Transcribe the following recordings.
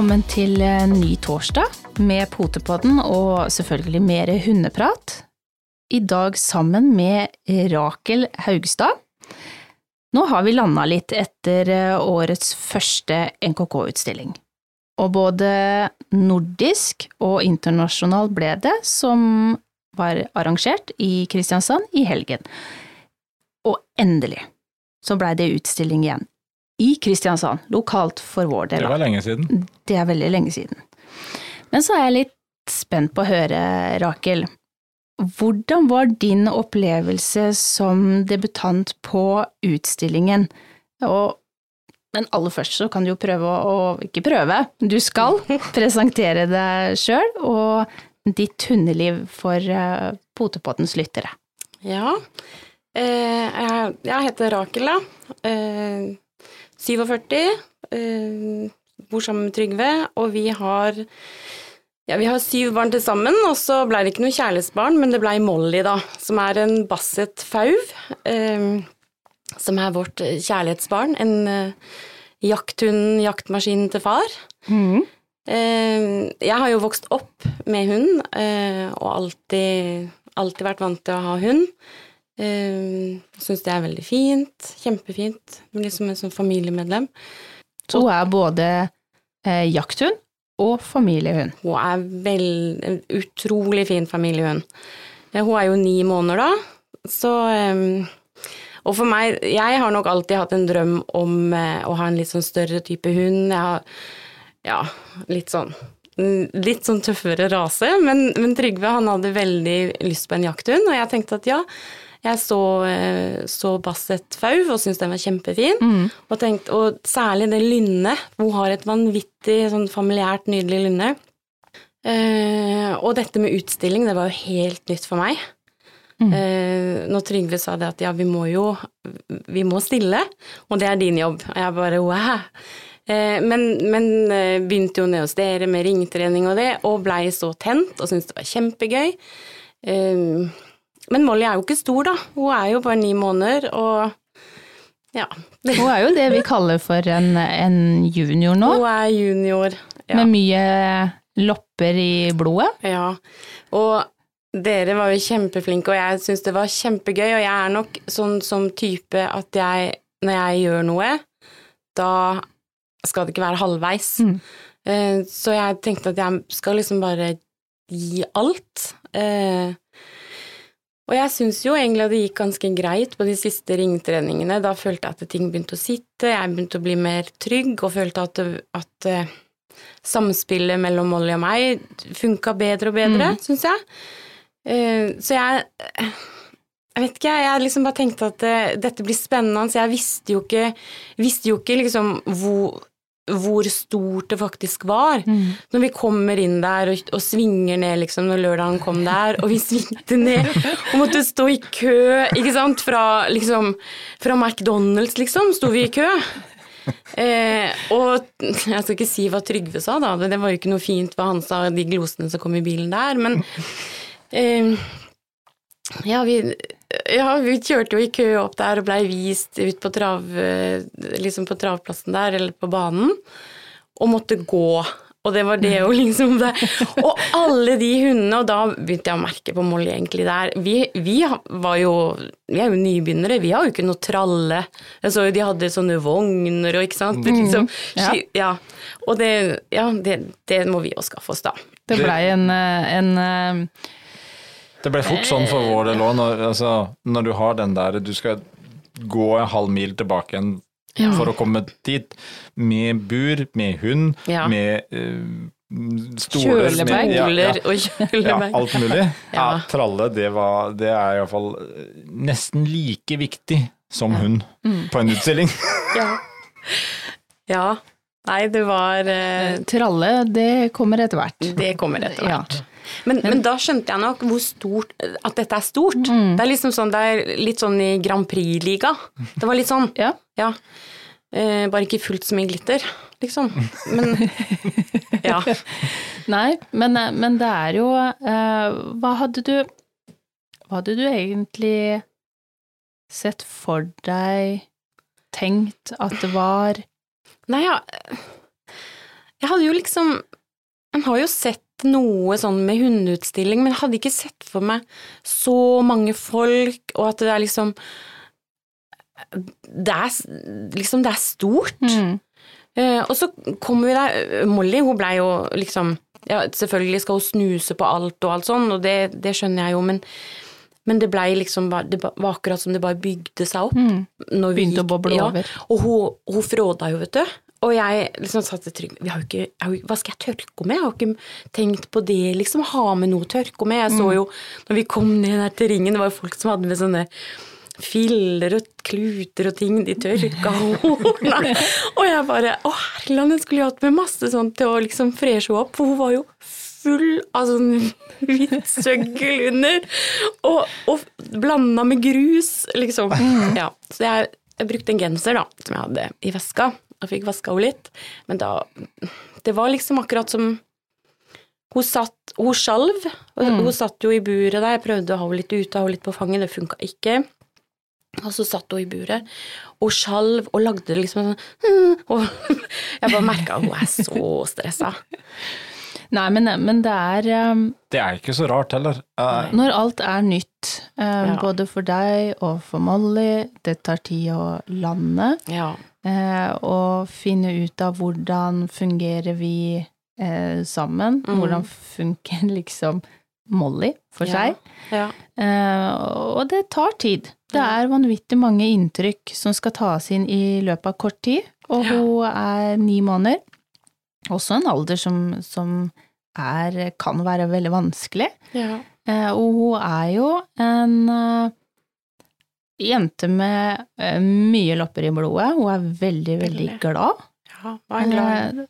Velkommen til en ny torsdag med Potepodden og selvfølgelig mer hundeprat. I dag sammen med Rakel Haugstad. Nå har vi landa litt etter årets første NKK-utstilling. Og både nordisk og internasjonal ble det, som var arrangert i Kristiansand i helgen. Og endelig så blei det utstilling igjen. I Kristiansand, lokalt for vår del. Det var lenge siden. Det er veldig lenge siden. Men så er jeg litt spent på å høre, Rakel. Hvordan var din opplevelse som debutant på utstillingen? Og men aller først så kan du jo prøve å, ikke prøve, du skal presentere deg sjøl og ditt hundeliv for uh, Potepottens lyttere. Ja, eh, jeg, jeg, heter Rakel, da. Eh, 47. Eh, bor sammen med Trygve, og vi har ja, vi har syv barn til sammen, og så ble det ikke noe kjærlighetsbarn, men det blei Molly, da, som er en basset fauv. Eh, som er vårt kjærlighetsbarn. En eh, jakthund, jaktmaskinen til far. Mm. Eh, jeg har jo vokst opp med hund, uh, og alltid, alltid, vært vant til å ha hund. Uh, Syns det er veldig fint. Kjempefint. Liksom en sånn familiemedlem. Så hun er både jakthund og familiehund? Hun er vel, en utrolig fin familiehund. Hun er jo ni måneder da, så um, og for meg, jeg har nok alltid hatt en drøm om eh, å ha en litt sånn større type hund. Jeg har, ja, litt sånn Litt sånn tøffere rase, men, men, Trygve han hadde veldig lyst på en jakthund, og jeg tenkte at ja. Jeg så, eh, så Basset Fauv og syntes den var kjempefin. Mm. Og, tenkte, og, særlig det lynnet. Hun har et vanvittig sånn familiært, nydelig lynne. Eh, og dette med utstilling, det var jo helt nytt for meg. Mm. Eh, når Trygve sa det at ja, vi må jo Vi må stille, og det er din jobb. Og jeg bare wow. Eh, men, men eh, begynte jo ned hos dere med ringtrening og det, og blei så tent og syntes det var kjempegøy. Eh, men Molly er jo ikke stor, da. Hun er jo bare ni måneder, og ja. Hun er jo det vi kaller for en, en junior nå. Hun er junior, ja. Med mye lopper i blodet. Ja, og dere var jo kjempeflinke, og jeg syns det var kjempegøy, og jeg er nok sånn som type at jeg, når jeg gjør noe, da skal det ikke være halvveis. Mm. Uh, så jeg tenkte at jeg skal liksom bare gi alt. Og jeg syns jo egentlig at det gikk ganske greit på de siste ringtreningene. Da følte jeg at ting begynte å sitte, jeg begynte å bli mer trygg, og følte at, at uh, samspillet mellom Molly og meg funka bedre og bedre, mm. syns jeg. Uh, så jeg jeg vet ikke, jeg liksom bare tenkte at eh, dette blir spennende, så jeg visste jo ikke, visste jo ikke liksom hvor, hvor, stort det faktisk var. Mm. Når vi kommer inn der og, og, svinger ned, liksom, når lørdagen kom der, og vi svingte ned og måtte stå i kø, ikke sant, fra liksom Fra McDonald's, liksom, sto vi i kø. Eh, og jeg skal ikke si hva Trygve sa, da, det var jo ikke noe fint hva han sa, de glosene som kom i bilen der, men Uh, ja, vi, ja, vi kjørte jo i kø opp der og blei vist ut på trav, eh, liksom på travplassen der, eller på banen, og måtte gå. Og det var det jo liksom det. Og alle de hundene, og da begynte jeg å merke på Molly egentlig der Vi, vi var jo Vi er jo nybegynnere, vi har jo ikke noe tralle. Jeg så jo de hadde sånne vogner og ikke sant. Mm, liksom, ja. ja. Og det, ja, det, det må vi jo skaffe oss, da. Det blei en, eh, en det ble fort sånn for vår del òg, når, altså, når, du har den der Du skal gå en halv mil tilbake igjen ja. for å komme dit, med bur, med hund, ja. med uh, stoler Kjølebag. Ja, ja, og kjølebag. Ja, alt mulig. Ja. tralle, det, var, det er iallfall nesten like viktig som hund mm. på en utstilling. ja. ja. Nei, det var uh, Tralle, det kommer etter hvert. Det kommer etter hvert. Men, men, da skjønte jeg nok hvor stort, at dette er stort. Mm. Det er liksom sånn, det er litt sånn i Grand Prix-liga. Det var litt sånn. ja. ja. Eh, bare ikke fullt så mye glitter, liksom. Men ja. Nei, men, men, det er jo eh, Hva hadde du Hva hadde du egentlig sett for deg, tenkt at det var Nei, ja Jeg hadde jo liksom En har jo sett noe sånn med hundeutstilling, men jeg hadde ikke sett for meg så mange folk, og at det er liksom Det er liksom Det er stort. Mm. Uh, og så kommer vi der Molly, hun blei jo liksom ja, Selvfølgelig skal hun snuse på alt og alt sånn, og det, det skjønner jeg jo, men, men det blei liksom Det var akkurat som det bare bygde seg opp. Mm. Begynte å boble ja, over. Og hun, hun fråda jo, vet du. Og jeg liksom satt trygg vi har jo ikke, Hva skal jeg tørke med? Jeg har ikke tenkt på det, liksom. Ha med noe å tørke med. Jeg så mm. jo, når vi kom ned der til ringen, det var jo folk som hadde med sånne filler og kluter og ting de tørka hårene. og jeg bare Å, herland, jeg skulle jo hatt med masse sånt til å liksom freshe opp, for hun var jo full av sånn hvitt søggel under, og, og blanda med grus, liksom. Mm. Ja, så jeg, jeg brukte en genser, da, som jeg hadde i veska og fikk vaska henne litt. Men da Det var liksom akkurat som Hun satt Hun sjalv. Mm. Hun satt jo i buret der. Jeg prøvde å ha henne litt ute, ha henne litt på fanget. Det funka ikke. Og så satt hun i buret og sjalv og lagde liksom sånn Og jeg bare merka at hun er så stressa. Nei, men, men, det er um, Det er ikke så rart heller. Uh, når alt er nytt, um, ja. både for deg og for Molly, det tar tid å lande. Ja. Eh, og finne ut av hvordan fungerer vi eh, sammen. Mm. Hvordan funker liksom Molly for seg. Ja. Eh, og det tar tid. Det er vanvittig mange inntrykk som skal tas inn i løpet av kort tid. Og hun er ni måneder. Også en alder som, som er, kan være veldig vanskelig. Ja. og hun er jo en jente med uh, mye lopper i blodet. Hun er veldig, veldig glad. Ja, er glad. Uh,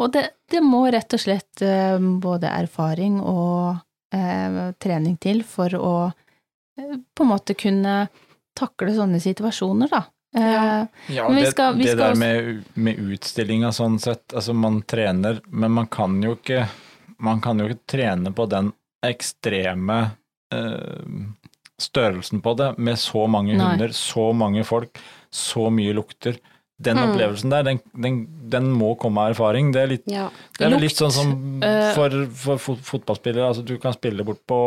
og det, det, må rett og slett uh, både erfaring og trening til for å på en måte kunne takle sånne situasjoner, da. Ja, ja det, skal, det der med, med utstillinga sånn sett, altså man trener, men man kan jo ikke man kan jo ikke trene på den ekstreme eh, størrelsen på det, med så mange Nei. hunder, så mange folk, så mye lukter. Den mm. opplevelsen der, den, den, den, må komme av erfaring. Det er, litt, ja. det er vel litt sånn som eh. for, for fotballspillere. Altså, du kan spille bort på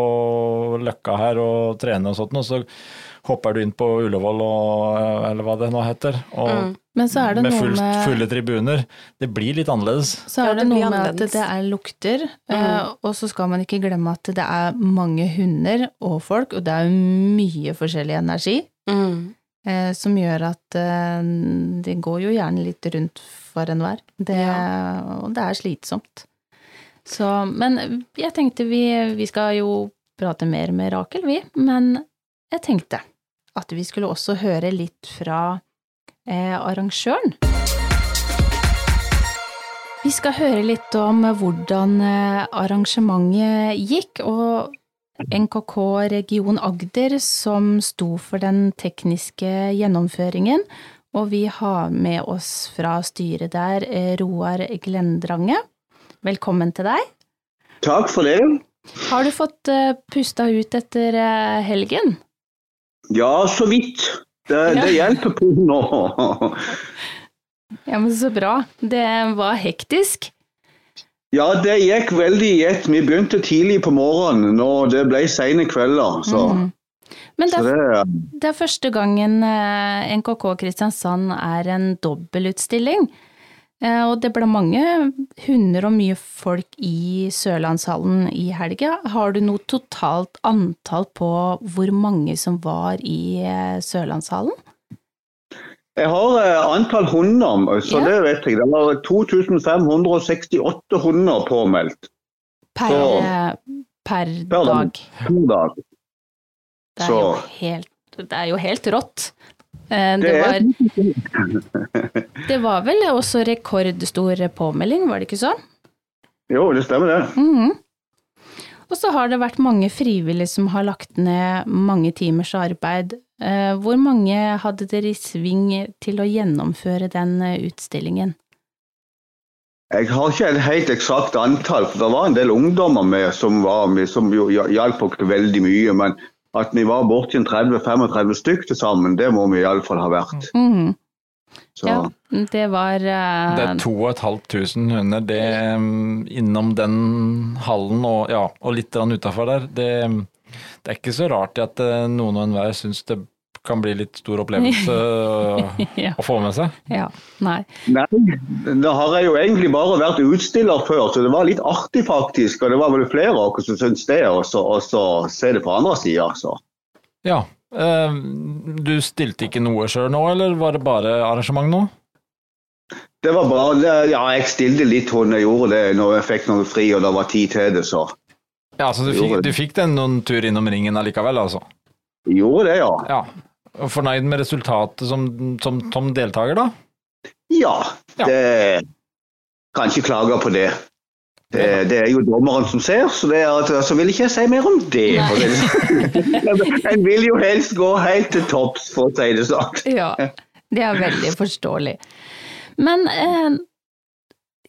Løkka her og trene og sånt, og så hopper du inn på Ullevål og, eller hva det nå heter, og mm. med, fullt, med, fulle tribuner. Det blir litt annerledes. Så er det, det noe med at det er lukter, mm. uh, og så skal man ikke glemme at det er mange hunder og folk, og det er mye forskjellig energi. Mm. Uh, som gjør at uh, det går jo gjerne litt rundt for enhver. Ja. Og det er slitsomt. Så, men jeg tenkte vi, vi skal jo prate mer med Rakel, vi. Men jeg tenkte at vi skulle også høre litt fra eh, arrangøren. Vi skal høre litt om hvordan eh, arrangementet gikk, og NKK Region Agder som sto for den tekniske gjennomføringen. Og vi har med oss fra styret der eh, Roar Glendrange. Velkommen til deg. Takk for det. Har du fått eh, pusta ut etter helgen? Ja, så vidt. Det, det hjelper på nå. ja, men så bra. Det var hektisk? Ja, det gikk veldig i ett. Vi begynte tidlig på morgenen, og det ble sene kvelder. Så. Mm. Men det er, det, det er, første gangen eh, NKK Kristiansand er en dobbeltutstilling. Eh, og det ble mange hunder og mye folk i Sørlandshallen i helga. Har du noe totalt antall på hvor mange som var i eh, Sørlandshallen? Jeg har eh, antall hunder, så ja. det vet jeg. Det var 2568 hunder påmeldt. Per, så, per, per dag. Per dag. Det er, helt, det er jo helt rått. Eh, det var, det var vel også rekordstor påmelding, var det ikke sånn? Jo, det stemmer det. Mm -hmm. Og så har det vært mange frivillige som har lagt ned mange timers arbeid. Eh, hvor mange hadde dere i sving til å gjennomføre den eh, utstillingen? Jeg har ikke et helt eksakt antall, for det var en del ungdommer med som, var med, som hjalp oss veldig mye. Men at vi var borti 30-35 stykk til sammen, det må vi iallfall ha vært. Mm. Så. Ja, det var uh... Det er 2500 hunder det, um, innom den hallen og, ja, og litt utafor der. Det, det, er ikke så rart at uh, noen og enhver syns det kan bli litt stor opplevelse ja. å få med seg. Ja, nei. nei. Da har jeg jo egentlig bare vært utstiller før, så det var litt artig faktisk. Og det var vel flere av oss som syntes det, og så se det på andre sida, så. Ja, Eh, du stilte ikke noe sjøl nå, eller var det bare arrangement nå? Det var bare Ja, jeg stilte litt når jeg gjorde det når jeg fikk noe fri og det var tid til det, så. Ja, Så du fikk, du fikk den noen tur innom ringen allikevel, altså? Gjorde det, ja. ja. Og fornøyd med resultatet som, som, som deltaker, da? Ja, ja. det kan ikke klage på det. Det, det, er jo dommeren som ser, så, det er, så vil ikke jeg si mer om det. En vil jo helst gå helt til topps, for å si det sånn. Ja, det er veldig forståelig. Men eh,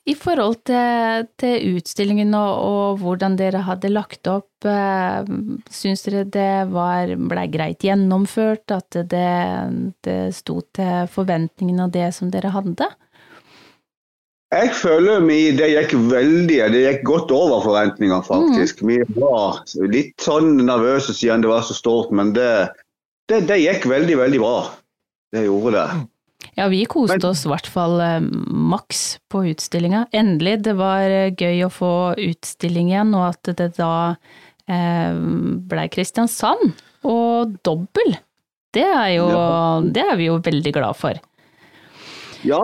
i forhold til, til utstillingen og, og, hvordan dere hadde lagt opp, eh, syns dere det var, ble greit gjennomført? At det, det sto til forventningene og det som dere hadde? Jeg føler vi, det gikk veldig, det gikk godt over forventningene, faktisk. Mm. Vi var litt sånn nervøse siden det var så stort, men det, det, det gikk veldig, veldig bra. Det gjorde det. Ja, vi koste oss i hvert fall eh, maks på utstillinga. Endelig, det var eh, gøy å få utstilling igjen, og at det da eh, ble Kristiansand og dobbel. Det er, jo, det er vi jo veldig glad for. Ja,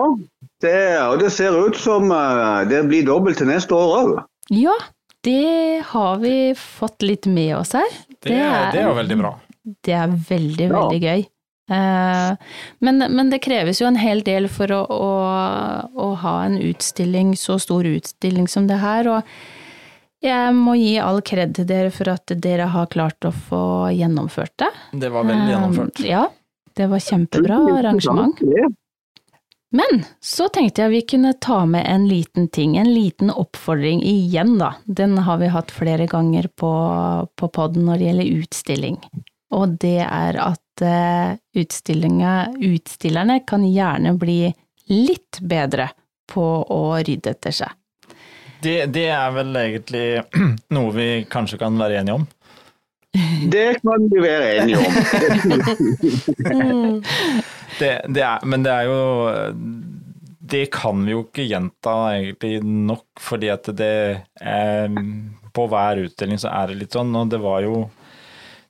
det, og det ser ut som eh, det blir dobbelt til neste år òg. Ja, det har vi fått litt med oss her. Det, er, det er veldig bra. Det er veldig, ja. veldig gøy. Eh, men, men, det kreves jo en hel del for å, å, å, ha en utstilling, så stor utstilling som det her. Og jeg må gi all kred til dere for at dere har klart å få gjennomført det. Det var veldig gjennomført. Ja, det var kjempebra arrangement. Men så tenkte jeg vi kunne ta med en liten ting, en liten oppfordring igjen, da. Den har vi hatt flere ganger på, på poden når det gjelder utstilling. Og det er at uh, utstillerne kan gjerne bli litt bedre på å rydde etter seg. Det, det er vel egentlig noe vi kanskje kan være enige om? Det kan vi være enige om. Det, det er, men det er jo Det kan vi jo ikke gjenta egentlig nok, fordi at det er, På hver utdeling så er det litt sånn, og det var jo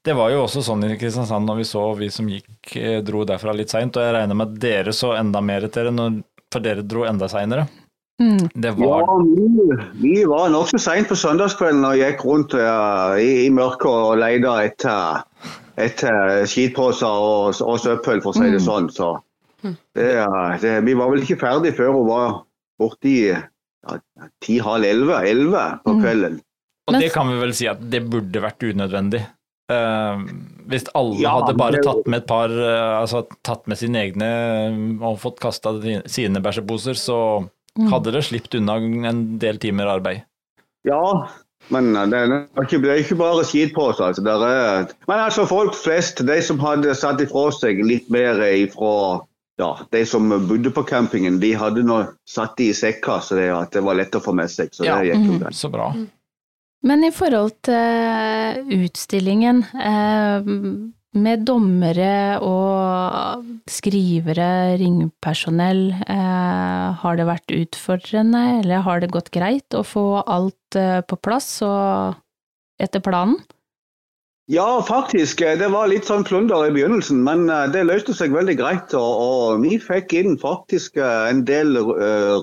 det var jo også sånn i Kristiansand når vi så vi som gikk, eh, dro derfra litt seint. Og jeg regner med at dere så enda mer etter det, for dere dro enda seinere. Mm. Var... Ja, vi, vi var nokså seint på søndagskvelden og gikk rundt uh, i, i mørket og leita etter etter skitposer og, og, søppel, for å si det mm. sånn. Så mm. det, det, vi var vel ikke ferdig før hun var borti ti-halv ja, elleve, elleve på mm. kvelden. Og det kan vi vel si at det burde vært unødvendig. Uh, hvis alle ja, hadde bare tatt med et par, uh, altså tatt med sine egne og fått kasta sine bæsjeposer, så hadde det sluppet unna en del timer arbeid. Ja, men eh, det er ikke, det er ikke bare skitposer. Altså. Er, men altså folk flest, de som hadde satt ifra seg litt mer ifra ja, de som bodde på campingen, de hadde nå satt de i sekker, så det, at det var lett å få med seg. Så ja, det gikk jo mm. Så bra. Men i forhold til utstillingen, eh, med dommere og skrivere, ringpersonell, eh, har det vært utfordrende, eller har det gått greit å få alt eh, på plass og etter planen? Ja, faktisk. Det var litt sånn plunder i begynnelsen, men eh, det løste seg veldig greit. Og, vi fikk inn faktisk eh, en del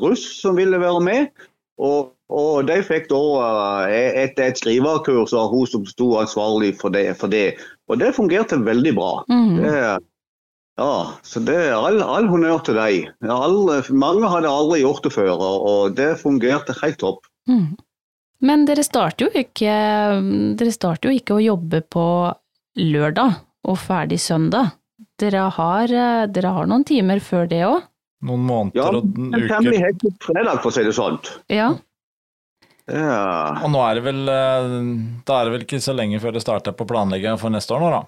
russ som ville være med. Og, og de fikk da uh, et, et skriverkurs av hun som sto ansvarlig for det, for det. Og det fungerte veldig bra. Mm. Det, ja, så det er all, all honnør til deg. Alle, mange hadde aldri gjort det før, og det fungerte helt topp. Mm. Men dere starter, jo ikke, dere starter jo ikke å jobbe på lørdag og ferdig søndag. Dere har, dere har noen timer før det òg? Noen måneder ja, og uker? Ja, helt til fredag, for å si det sånn. Ja. Ja. Og nå er det vel eh, Da er det vel ikke så lenge før det starter på planlegginga for neste år nå, da?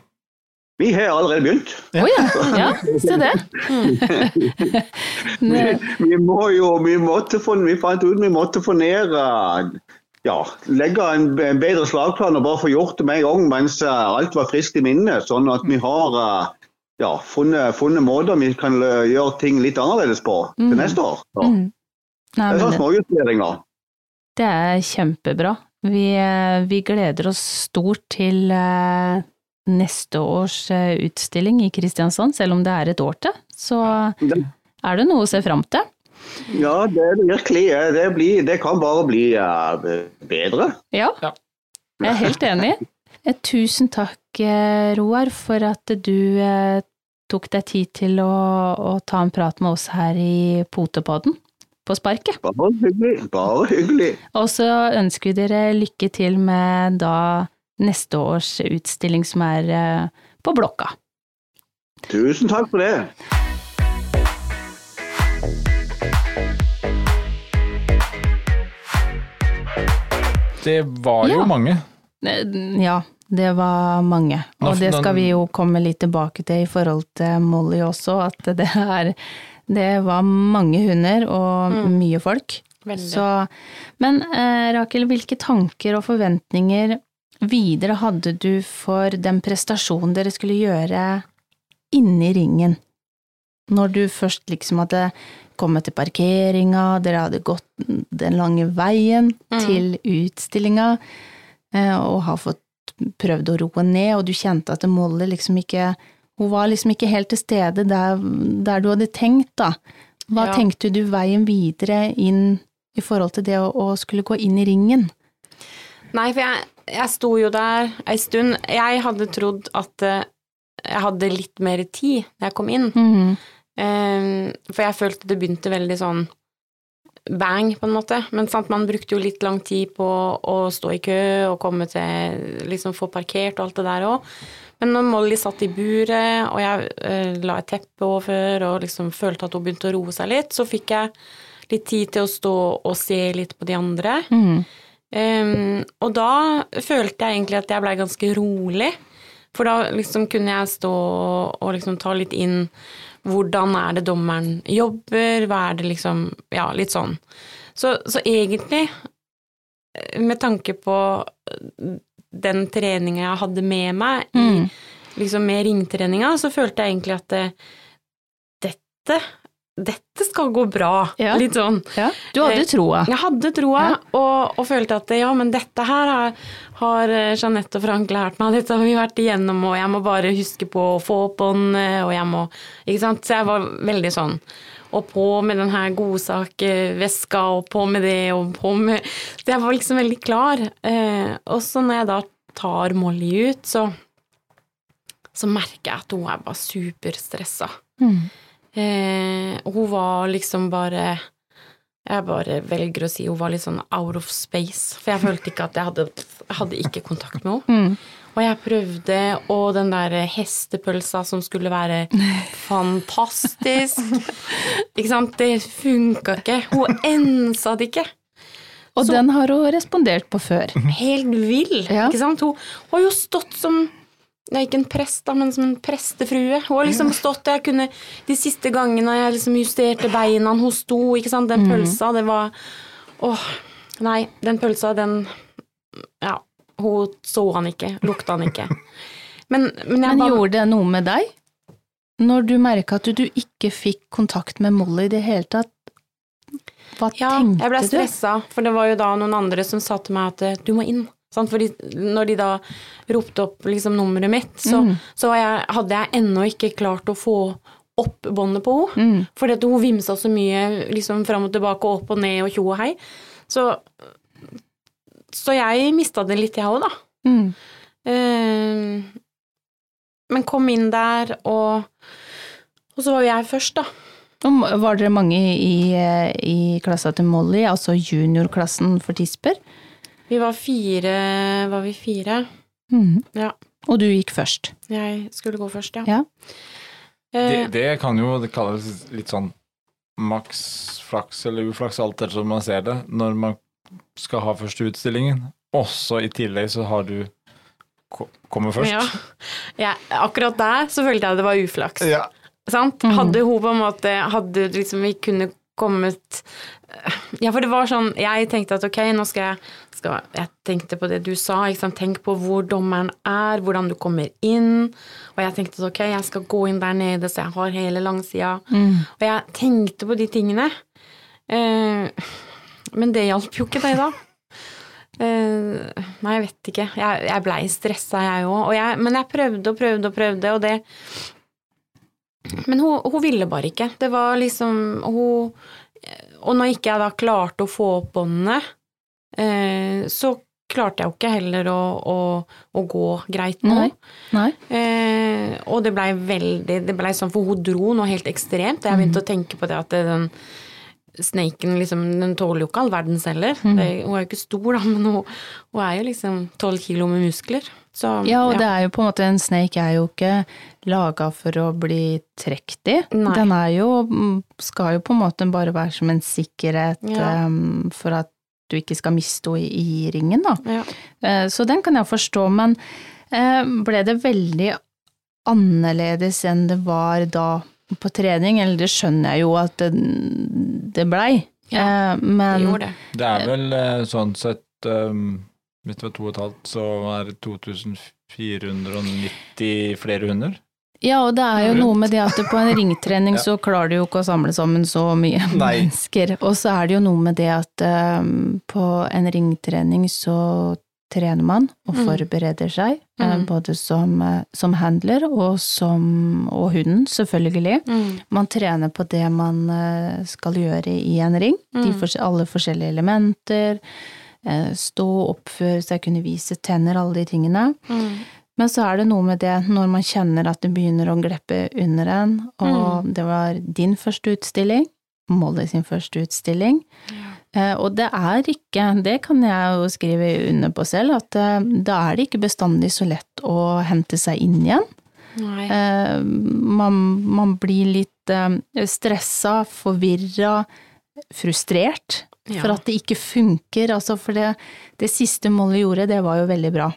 Vi har allerede begynt. Å oh, ja. ja, se det. vi, vi, må jo, vi, måtte få, vi fant ut vi måtte få ned ja, legge en bedre slagplan og bare få gjort det med en gang mens alt var friskt i minnet. Sånn at vi har ja, funnet, funnet, måter vi kan gjøre ting litt annerledes på til mm. neste år. Ja. Mm. Nei, det er sånn småjusteringer. Det er kjempebra. Vi, eh, vi, gleder oss stort til uh, neste års uh, utstilling i Kristiansand, selv om det er et år til. Så er det noe å se fram til. Ja, det er virkelig. Det, blir, det kan bare bli bedre. Ja, jeg er helt enig. Tusen takk, Roar, for at du tok deg tid til å, å, ta en prat med oss her i Potepodden på sparket. Bare hyggelig. Bare hyggelig. Og så ønsker vi dere lykke til med da neste års utstilling som er eh, på Blokka. Tusen takk for det. Det var jo ja. mange. Ja, det var mange, og det skal vi jo komme litt tilbake til i forhold til Molly også, at det er Det var mange hunder og mm. mye folk. Så, men eh, Rakel, hvilke tanker og forventninger videre hadde du for den prestasjonen dere skulle gjøre inni ringen? Når du først liksom hadde kommet til parkeringa, dere hadde gått den lange veien mm. til utstillinga, eh, og har fått prøvd å roe ned, og du kjente at Molly liksom ikke Hun var liksom ikke helt til stede der, der du hadde tenkt, da. Hva ja. tenkte du veien videre inn i forhold til det å, å skulle gå inn i ringen? Nei, for jeg, jeg sto jo der ei stund. Jeg hadde trodd at eh, jeg hadde litt mer tid da jeg kom inn. Mm -hmm. for jeg følte det begynte veldig sånn bang, på en måte. Men sant, man brukte jo litt lang tid på å stå i kø og komme til liksom få parkert og alt det der òg. Men når Molly satt i buret, og jeg eh, la et teppe over og liksom følte at hun begynte å roe seg litt, så fikk jeg litt tid til å stå og se litt på de andre. Mm. Um, og da følte jeg egentlig at jeg blei ganske rolig. For da liksom kunne jeg stå og liksom ta litt inn hvordan er det dommeren jobber, hva er det liksom Ja, litt sånn. Så, så egentlig, med tanke på den treninga jeg hadde med meg, mm. liksom med ringtreninga, så følte jeg egentlig at det, dette dette skal gå bra. Ja. Litt sånn. Ja. Du hadde troa? Jeg hadde troa, ja. og, og, følte at ja, men dette her har, har eh, Jeanette og Frank lært meg, dette har vi vært igjennom, og jeg må bare huske på å få opp båndet, og jeg må Ikke sant. Så jeg var veldig sånn. Og på med den her godsakveska, og på med det, og på med Så jeg var liksom veldig klar. Eh, og så når jeg da tar Molly ut, så, så merker jeg at hun er bare superstressa. Mm. Eh, hun var liksom bare Jeg bare velger å si hun var litt sånn out of space. For jeg følte ikke at jeg hadde hadde ikke kontakt med henne. Mm. Og jeg prøvde, og den der hestepølsa som skulle være fantastisk Ikke sant, det funka ikke. Hun ensa det ikke. Og Så, den har hun respondert på før. Helt vill, ja. ikke sant. Hun, hun har jo stått som er ikke en prest, da, men som en prestefrue. Hun har liksom stått jeg kunne, De siste gangene jeg liksom justerte beina, hun sto, ikke sant, den mm. pølsa, det var Åh, nei, den pølsa, den Ja, hun så han ikke, lukta han ikke. Men, men, men bare, gjorde det noe med deg? Når du merka at du ikke fikk kontakt med Molly i det hele tatt, hva ja, tenkte du? Ja, jeg ble stressa, for det var jo da noen andre som sa til meg at du må inn. Sant? Fordi når de da ropte opp liksom nummeret mitt, så, mm. så jeg, hadde jeg ennå ikke klart å få opp båndet på henne. Mm. Fordi hun vimsa så mye liksom fram og tilbake opp og ned og tjo og hei. Så, så jeg mista det litt, jeg òg, da. Mm. Uh, men kom inn der, og, og så var jo jeg først, da. Var dere mange i, i klassa til Molly, altså juniorklassen for tisper? Vi var fire, var vi fire? Mm. Ja. Og du gikk først? Jeg skulle gå først, ja. ja. Det, eh, det, kan jo kalles litt sånn maks flaks eller uflaks, alt etter som man ser det, når man skal ha første utstillingen. Også i tillegg så har du kommer først. Ja. ja. akkurat der så følte jeg det var uflaks. Ja. Sant? Mm. Hadde hun på en måte Hadde liksom vi kunne kommet Ja, for det var sånn Jeg tenkte at ok, nå skal jeg skal, Jeg tenkte på det du sa, ikke sant. Tenk på hvor dommeren er, hvordan du kommer inn. Og jeg tenkte at ok, jeg skal gå inn der nede, så jeg har hele langsida. Mm. Og jeg tenkte på de tingene. Eh, men det hjalp jo ikke deg, da. Uh, nei, jeg vet ikke. Jeg, jeg blei stressa, jeg òg. Men jeg prøvde og prøvde og prøvde, og det men hun, hun, ville bare ikke. Det var liksom hun Og når ikke jeg da klarte å få opp båndene, uh, så klarte jeg jo ikke heller å, å, å gå greit nå. Nei. Nei. Uh, og det blei veldig Det blei sånn, for hun dro noe helt ekstremt. Jeg begynte mm. å tenke på det at den Snaken liksom, den tåler jo ikke all verdens heller. Mm. Det, hun er jo ikke stor, da, men hun, hun er jo liksom tolv kilo med muskler. Så, ja, og ja. det er jo på en måte En snake er jo ikke laga for å bli trukket i. Den er jo Skal jo på en måte bare være som en sikkerhet ja. um, for at du ikke skal miste henne i, i, ringen, da. Ja. Uh, så den kan jeg forstå, men uh, ble det veldig annerledes enn det var da på trening? Eller det skjønner jeg jo at det, det blei, ja, uh, men det, det. det er vel sånn sett um hvis det var to og et halvt, så er det 2490 flere hunder? Ja, og det er jo noe med det at på en ringtrening ja. så klarer du jo ikke å samle sammen så mye Nei. mennesker. Og så er det jo noe med det at um, på en ringtrening så trener man og mm. forbereder seg, eh, mm. både som, eh, som, handler og som og hunden, selvfølgelig. Mm. Man trener på det man eh, skal gjøre i en ring, de mm. for, alle forskjellige elementer stå, oppføre seg, kunne vise tenner, alle de tingene. Mm. Men så er det noe med det når man kjenner at det begynner å gleppe under en, og mm. det var din første utstilling, Molly sin første utstilling. Ja. Eh, og det er ikke, det kan jeg jo skrive under på selv, at eh, da er det ikke bestandig så lett å hente seg inn igjen. Man, man, blir litt stressa, forvirra, frustrert ja. for at det ikke funker. Altså for det, det siste Molly gjorde, det var jo veldig bra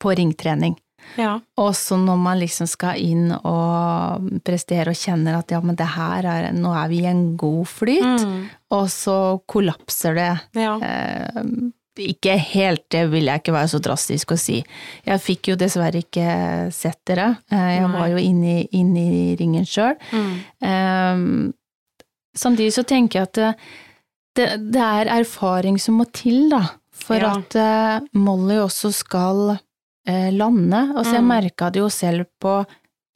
på ringtrening. Ja. Og så når man liksom skal inn og prestere og kjenner at ja, men det her er Nå er vi i en god flyt, mm. og så kollapser det. Ja. Eh, ikke helt, det vil jeg ikke være så drastisk å si. Jeg fikk jo dessverre ikke sett dere. Eh, jeg var jo inne, inne i ringen sjøl. Mm. Eh, samtidig så tenker jeg at det, det, er erfaring som må til, da, for ja. at Molly også skal uh, lande. Altså, mm. jeg merka det jo selv på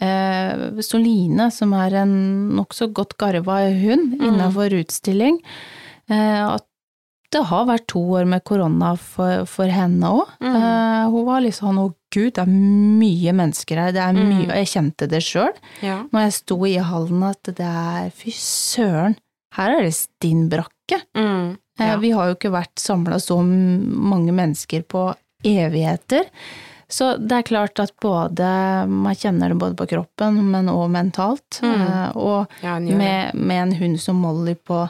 eh, Soline, som er en nokså godt garva hund mm. innafor utstilling, at det har vært to år med korona for, for henne òg. Mm. hun var litt sånn å gud, det er mye mennesker her, det er mye Og jeg kjente det sjøl ja. når jeg sto i hallen, at det er fy søren, her er det stinn brakke. Mm, eh, ja. Vi har jo ikke vært samla så mange mennesker på evigheter. Så det er klart at både Man kjenner det både på kroppen, men òg mentalt. Mm. Eh, og ja, med, med, en hund som Molly på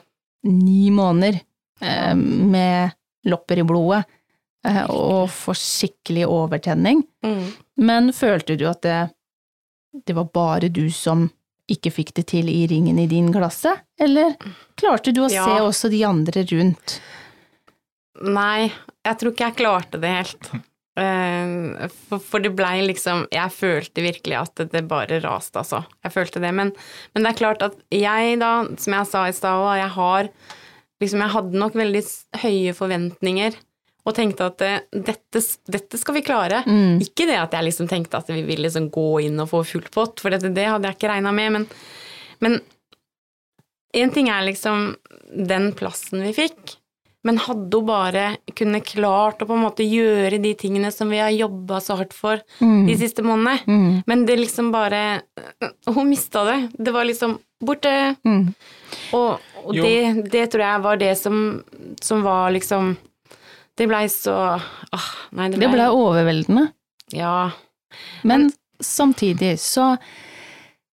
ni måneder, eh, med lopper i blodet, og får skikkelig overtenning. Mm. Men følte du at det, det var bare du som ikke fikk det til i ringen i din klasse, eller klarte du å ja. se også de andre rundt? Nei, jeg tror ikke jeg klarte det helt. Eh, for, det blei liksom Jeg følte virkelig at det bare raste, altså. Jeg følte det. Men, men, det er klart at jeg, da, som jeg sa i stad òg, jeg har liksom Jeg hadde nok veldig høye forventninger og tenkte at eh, dette, dette skal vi klare. Mm. Ikke det at jeg liksom tenkte at vi ville liksom gå inn og få full pott, for det, det hadde jeg ikke regna med, men, men en ting er liksom den plassen vi fikk, men hadde hun bare kunne klart å på en måte gjøre de tingene som vi har jobba så hardt for mm. de siste månedene, mm. men det liksom bare Hun mista det. Det var liksom borte. Mm. Og, og det, det, tror jeg var det som, som var liksom det blei så åh, nei, det blei ble overveldende. Ja. Men, Men samtidig så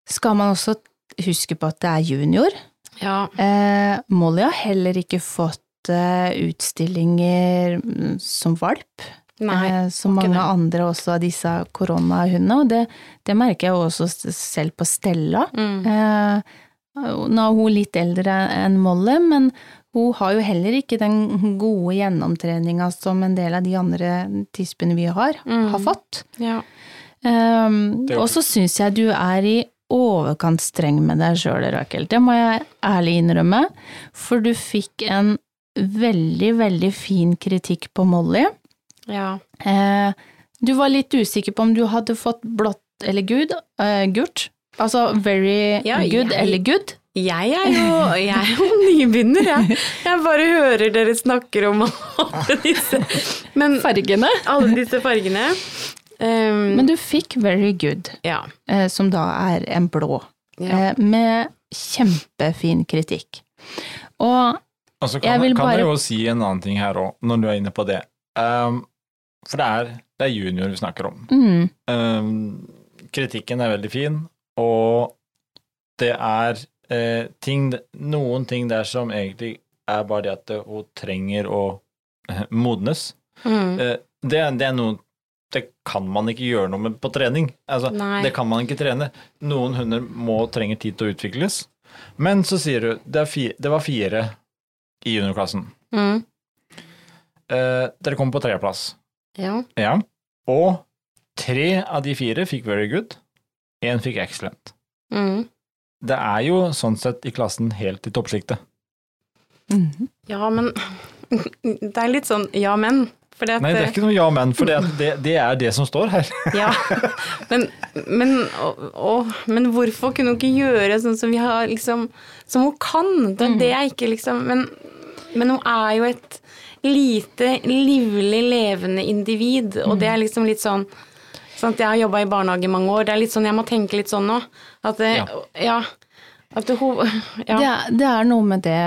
skal man også huske på at det er junior. Ja. Eh, Molly har heller ikke fått utstillinger mm, som valp. Nei, eh, som mange det. andre også av disse koronahundene. Og det, det, merker jeg også selv på Stella. Mm. Eh, nå er hun litt eldre enn Molly, men hun har jo heller ikke den gode gjennomtreninga som en del av de andre tispene vi har, mm. har fått. Ja. Um, og så syns jeg du er i overkant streng med deg sjøl, Rakel. Det må jeg ærlig innrømme. For du fikk en veldig, veldig fin kritikk på Molly. Ja. Eh, du var litt usikker på om du hadde fått blått eller good, uh, gult. Altså very ja, good jeg, eller good. Jeg er jo, jeg er jo nybegynner, jeg. Jeg bare hører dere snakker om alle disse men, Fargene. Alle disse fargene. Um, Men du fikk Very Good, ja. eh, som da er en blå, ja. eh, med kjempefin kritikk. Og altså, kan, jeg kan bare jo si en annen ting her òg, når du er inne på det. Um, for det er, det er, junior vi snakker om. Mm. Um, kritikken er veldig fin, og det er eh, ting, noen ting der som egentlig er bare det at hun trenger å modnes. Mm. Eh, det, det, er noe det kan man ikke gjøre noe med på trening. Altså, det kan man ikke trene. Noen hunder må trenger tid til å utvikles. Men så sier du det, fire, det var fire i juniorklassen. Mm. Eh, dere kom på tredjeplass. Ja. ja. Og tre av de fire fikk very good. Én fikk excellent. Mm. Det er jo sånn sett i klassen helt i toppsjiktet. Mm. Ja, men Det er litt sånn ja, men. Nei, det er ikke noe ja, men, for det, det, det, er det som står her. ja, men, men, å, å, men, hvorfor kunne hun ikke gjøre sånn som vi har liksom Som hun kan? Det, er det er ikke liksom men, men, hun er jo et lite, livlig, levende individ, og det er liksom litt sånn sånn at Jeg har jobba i barnehage i mange år. Det er litt sånn, Jeg må tenke litt sånn nå. At det, ja. ja det, ja. det, er, det, er, noe med det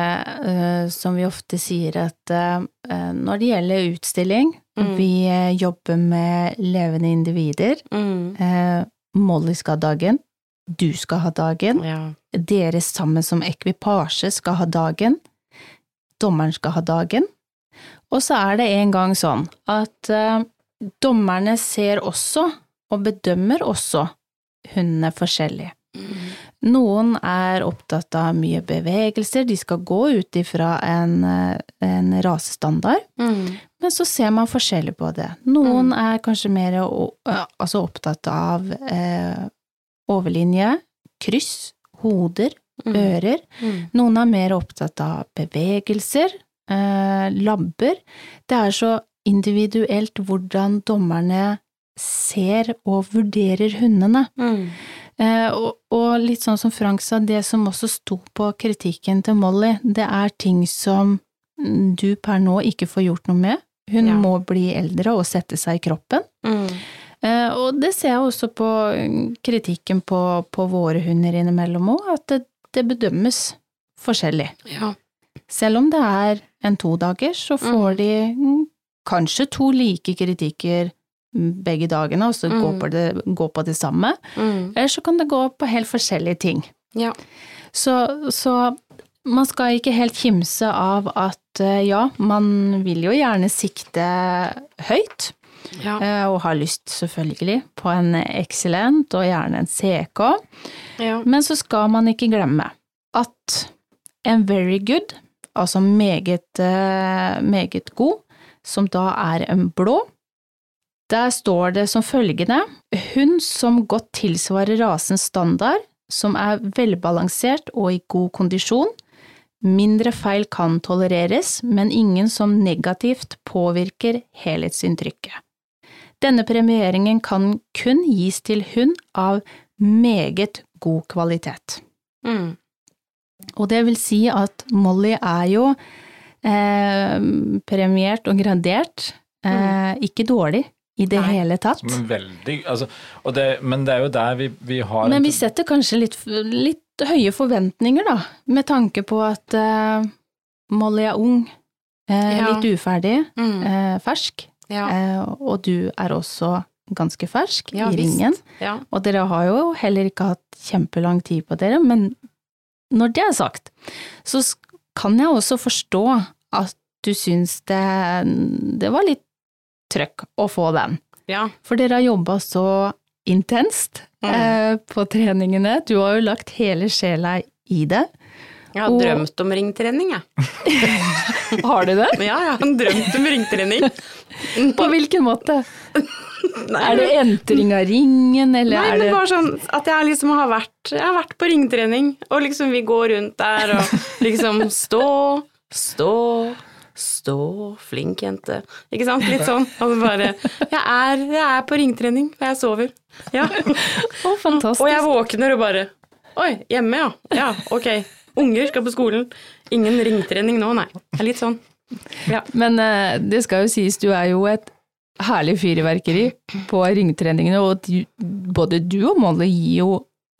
uh, som vi ofte sier, at uh, når det gjelder utstilling mm. Vi uh, jobber med levende individer. Mm. Molly skal ha dagen. Du skal ha dagen. Ja. Dere sammen som ekvipasje skal ha dagen. Dommeren skal ha dagen. Og så er det en gang sånn at dommerne ser også, og bedømmer også, hundene forskjellig. Mm. Noen er opptatt av mye bevegelser, de skal gå ut ifra en, en rasestandard, mm. men så ser man forskjellig på det. Noen mm. er kanskje mer altså opptatt av eh, overlinje, kryss, hoder, mm. ører. Mm. Noen er mer opptatt av bevegelser, eh, labber. Det er så individuelt hvordan dommerne ser og vurderer hundene. Mm. Eh, og, og, litt sånn som Frank sa, det som også sto på kritikken til Molly, det er ting som du per nå ikke får gjort noe med. Hun ja. må bli eldre og sette seg i kroppen. Mm. Eh, og det ser jeg også på kritikken på, på våre hunder innimellom òg, at det, det, bedømmes forskjellig. Ja. Selv om det er en todagers, så får mm. de kanskje to like kritikker begge dagene, og så mm. gå, på det, gå, på det, samme. Mm. Eller så kan det gå på helt forskjellige ting. Ja. Så, så, man skal ikke helt kimse av at eh, ja, man vil jo gjerne sikte høyt. Ja. Eh, og har lyst, selvfølgelig, på en excellent og gjerne en CK. Ja. Men så skal man ikke glemme at en very good, altså meget, eh, meget god, som da er en blå, der står det som følgende Hund som godt tilsvarer rasens standard, som er velbalansert og i god kondisjon. Mindre feil kan tolereres, men ingen som negativt påvirker helhetsinntrykket. Denne premieringen kan kun gis til hund av meget god kvalitet. Mm. Og det vil si at Molly er jo eh, premiert og gradert, eh, mm. ikke dårlig, i det Nei. hele tatt. Men, veldig, altså, det, men det er jo der vi, vi har Men vi setter kanskje litt, litt, høye forventninger, da, med tanke på at uh, Molly er ung, uh, ja. litt uferdig, mm. uh, fersk, ja. og du er også ganske fersk ja, i ringen. Og dere har jo heller ikke hatt kjempelang tid på dere, men når det er sagt, så kan jeg også forstå at du syns det, det var litt trøkk å få den. Ja. For dere har jobba så intenst Mm. eh, på treningene. Du har jo lagt hele sjela i det. Jeg har Og- drømt om ringtrening, jeg. Har du det? Ja, jeg har drømt om ringtrening. På hvilken måte? Nei, Er det entring av ringen, eller Nei, er men bare sånn at jeg liksom har vært Jeg har vært på ringtrening, og liksom vi går rundt der og liksom stå, stå, stå, flink jente. Ikke sant? Litt sånn. Altså bare jeg er, jeg er på ringtrening, for jeg sover. Ja. Oh, fantastisk. Og jeg våkner og bare Oi, hjemme, ja. Ja, ok. Unger skal på skolen. Ingen ringtrening nå, nei. Det er litt sånn. Ja. Men eh, det skal jo sies, du er jo et herlig fyrverkeri på ringtreningene, og både du og Molly gir jo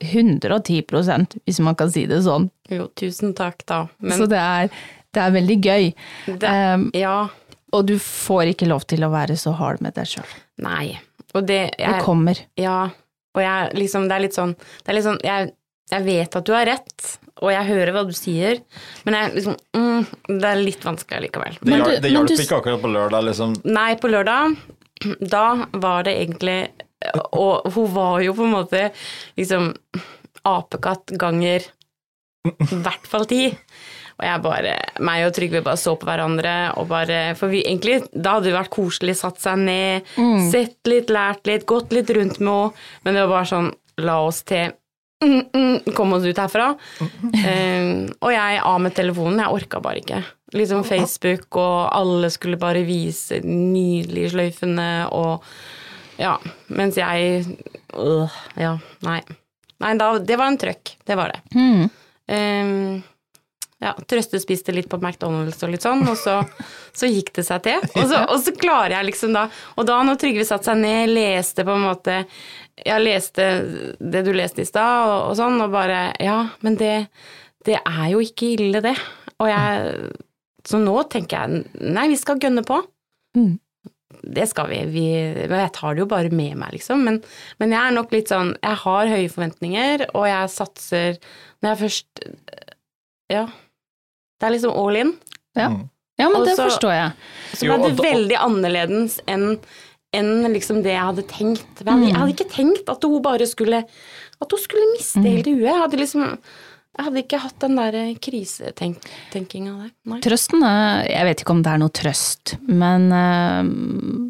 110% hvis man kan si det sånn. Jo, tusen takk, da. Men Så det er, det er veldig gøy. det, Um, Ja. og du får ikke lov til å være så hard med deg sjøl. Nei. Og det Det kommer. Ja. Og jeg liksom Det er litt sånn, det er litt sånn jeg, jeg vet at du har rett, og jeg hører hva du sier, men jeg liksom mm, Det er litt vanskelig likevel. Det, Men du- det hjalp ikke akkurat på lørdag, liksom. Nei, på lørdag, da var det egentlig Og hun var jo på en måte liksom apekatt ganger i hvert fall ti. Og jeg bare Meg og Trygve bare så på hverandre og bare For vi egentlig Da hadde det vært koselig, satt seg ned, sett litt, lært litt, gått litt rundt med henne, men det var bare sånn La oss til mm, mm, Kom oss ut herfra. um, og jeg av med telefonen. Jeg orka bare ikke. Liksom Facebook, og alle skulle bare vise nydelige sløyfene og Ja. Mens jeg øh, Ja, nei. Nei, da, det var en trøkk. Det var det. Mm. Ja, trøstespiste litt på McDonald's og litt sånn, og så, så gikk det seg til. Og så, og så klarer jeg liksom da Og da når Trygve satte seg ned, leste på en måte Jeg leste det du leste i stad, og, og sånn, og bare Ja, men det, det er jo ikke ille, det. Og jeg Så nå tenker jeg Nei, vi skal gønne på. Mm. Det skal vi. vi. Jeg tar det jo bare med meg, liksom. Men, men jeg er nok litt sånn Jeg har høye forventninger, og jeg satser Når jeg først Ja. Det er liksom all in. Ja. Mm. ja, men det forstår jeg. Så ble det veldig annerledes enn enn liksom det jeg hadde tenkt. Jeg hadde, jeg hadde ikke tenkt at hun bare skulle At hun skulle miste hele huet. Jeg hadde liksom Jeg hadde ikke hatt den der krisetenkinga der. Nei. Trøsten er Jeg vet ikke om det er noe trøst, men uh,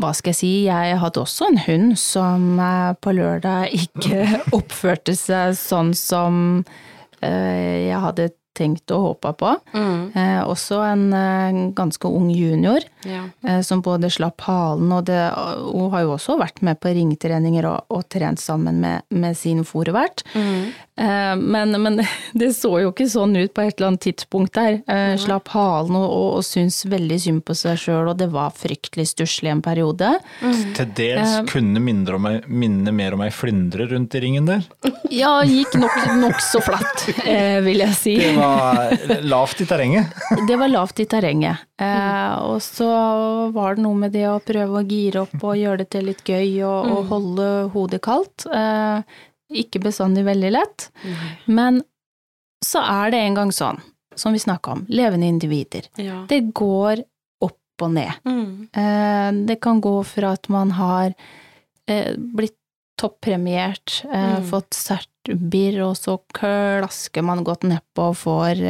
hva skal jeg si, jeg hadde også en hund som uh, på lørdag ikke oppførte seg sånn som uh, jeg hadde tenkt og håpa på. Mm, Eh, også en eh, ganske ung junior ja. eh, som både slapp halen og det Hun har jo også vært med på ringtreninger og, og trent sammen med, med sin fòrvert. Mm. Eh, Men, men det så jo ikke sånn ut på et eller annet tidspunkt der. Ja. Slapp halen og, og, og syntes veldig synd på seg sjøl, og det var fryktelig stusslig en periode. Til dels uh, kunne minne, om ei, minne mer om ei flyndre rundt i ringen der. Ja, gikk nok så flatt, eh, vil jeg si. Det var lavt i terrenget. Det var lavt i terrenget. Eh, og så var det noe med det å prøve å gire opp og gjøre det til litt gøy og, og holde hodet kaldt. Ikke bestandig veldig lett. Men så er det en gang sånn, som vi snakka om, levende individer. Ja. Det går opp og ned. Mm. Eh, det kan gå fra at man har eh, blitt toppremiert, eh, Mm. fått sertbirr, og så klasker man godt nedpå og får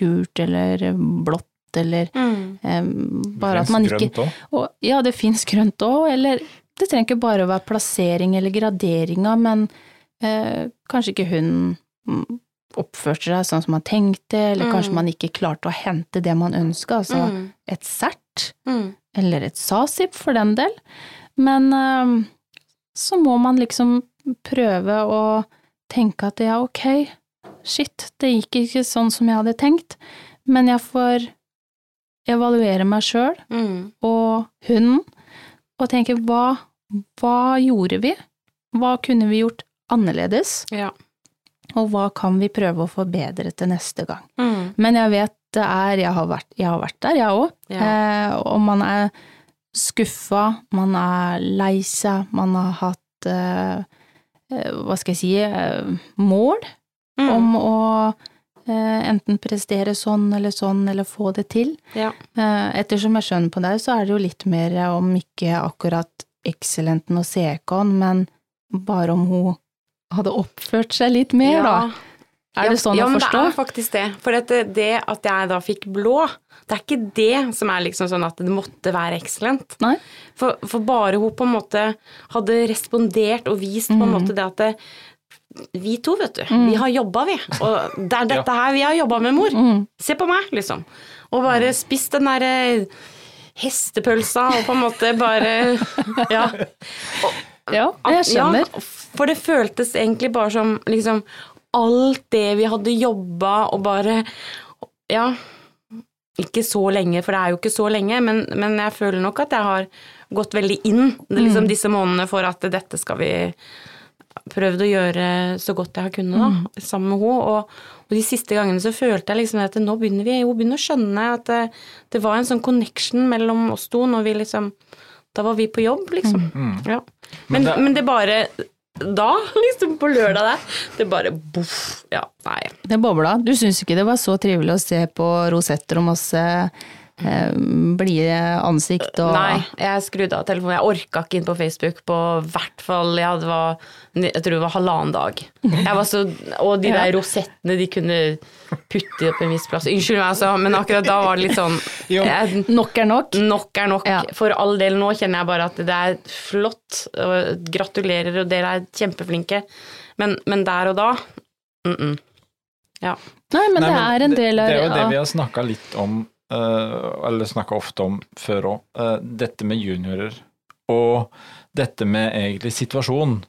gult eller blått eller Mm. eh, bare at man ikke Grønt også. og, Ja, det fins grønt òg, eller det trenger ikke bare å være plassering eller graderinga, men eh, kanskje ikke hun mm, oppførte seg sånn som man tenkte, eller Mm. kanskje man ikke klarte å hente det man ønska, altså Mm. et sert, Mm. eller et sasip for den del. Men eh, så må man liksom prøve å tenke at ja, ok, shit, det gikk ikke sånn som jeg hadde tenkt, men jeg får evaluere meg sjøl Mm. og hunden, og tenke hva, hva gjorde vi? Hva kunne vi gjort annerledes? Ja. Og hva kan vi prøve å forbedre til neste gang? Mm. Men jeg vet det er Jeg har vært, jeg har vært der, jeg òg. Ja. Eh, og man er skuffa, man er lei seg, man har hatt eh, eh, Hva skal jeg si eh, mål Mm. om å Eh, enten prestere sånn eller sånn, eller få det til. Ja. Eh, ettersom jeg skjønner på deg, så er det jo litt mer om ikke akkurat excellenten og CK-en, men bare om hun hadde oppført seg litt mer, da. Er det sånn ja, å forstå? Ja, det er faktisk det. For det, det at jeg da fikk blå, det er ikke det som er liksom sånn at det måtte være excellent. Nei. For, for bare hun på en måte hadde respondert og vist på en måte det at det, vi to, vet du, vi har jobba, vi. Og det er dette her vi har jobba med, mor. Se på meg, liksom. Og bare spist den derre hestepølsa og på en måte bare Ja. Og, Ja, jeg skjønner. Ja, for det føltes egentlig bare som liksom alt det vi hadde jobba og bare Ja, ikke så lenge, for det er jo ikke så lenge, men, men jeg føler nok at jeg har gått veldig inn liksom, disse månedene for at dette skal vi prøvd å gjøre så godt jeg har kunnet, da, sammen med henne. Og, og, de siste gangene så følte jeg liksom at nå begynner vi Hun begynner å skjønne at det, det, var en sånn connection mellom oss to når vi liksom Da var vi på jobb, liksom. Ja. Men, men, det, men det bare da, liksom på lørdag der, det bare boff. Ja, nei. Det bobla. Du syns ikke det var så trivelig å se på rosetter og masse blide ansikt og Nei, jeg skrudde av telefonen. Jeg orka ikke inn på Facebook på hvert fall jeg, var, jeg tror det var halvannen dag. Jeg var så, og de der rosettene de kunne putte opp en viss plass. Unnskyld meg, altså, men akkurat da var det litt sånn jeg, Nok er nok. Nok er nok. Ja. For all del, nå kjenner jeg bare at det er flott. Og gratulerer, og dere er kjempeflinke. Men, men der og da mm -mm. Ja. Nei, men Nei, det er en del av Det er jo det vi har snakka litt om, eh, eller snakka ofte om før òg. dette med juniorer. Og dette med egentlig situasjon.